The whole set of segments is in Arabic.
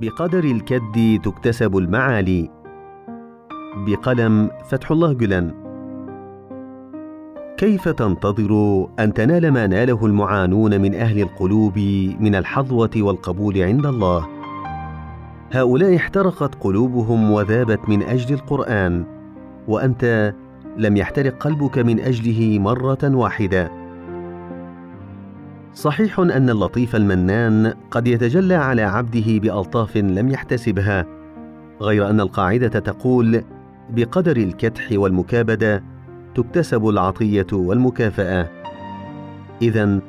بقدر الكد تكتسب المعالي. بقلم فتح الله جلن. كيف تنتظر أن تنال ما ناله المعانون من أهل القلوب من الحظوة والقبول عند الله؟ هؤلاء احترقت قلوبهم وذابت من أجل القرآن وأنت لم يحترق قلبك من أجله مرة واحدة. صحيح أن اللطيف المنان قد يتجلى على عبده بألطاف لم يحتسبها غير أن القاعدة تقول بقدر الكدح والمكابدة تكتسب العطية والمكافأة. اذا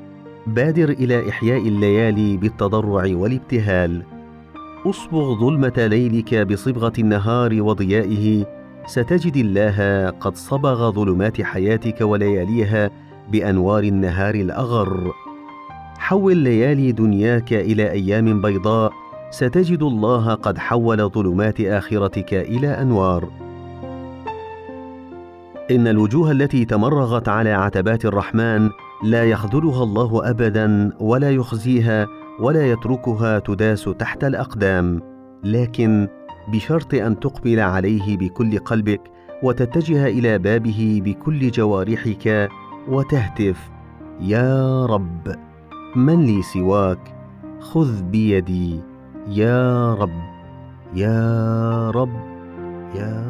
بادر إلى إحياء الليالي بالتضرع والابتهال. أصبغ ظلمة ليلك بصبغة النهار وضيائه ستجد الله قد صبغ ظلمات حياتك ولياليها بأنوار النهار الأغر. حول ليالي دنياك إلى أيام بيضاء ستجد الله قد حول ظلمات آخرتك إلى أنوار. إن الوجوه التي تمرغت على عتبات الرحمن لا يخذلها الله ابدا ولا يخزيها ولا يتركها تداس تحت الأقدام. لكن بشرط أن تقبل عليه بكل قلبك وتتجه إلى بابه بكل جوارحك وتهتف يا رب! من لي سواك خذ بيدي يا رب يا رب يا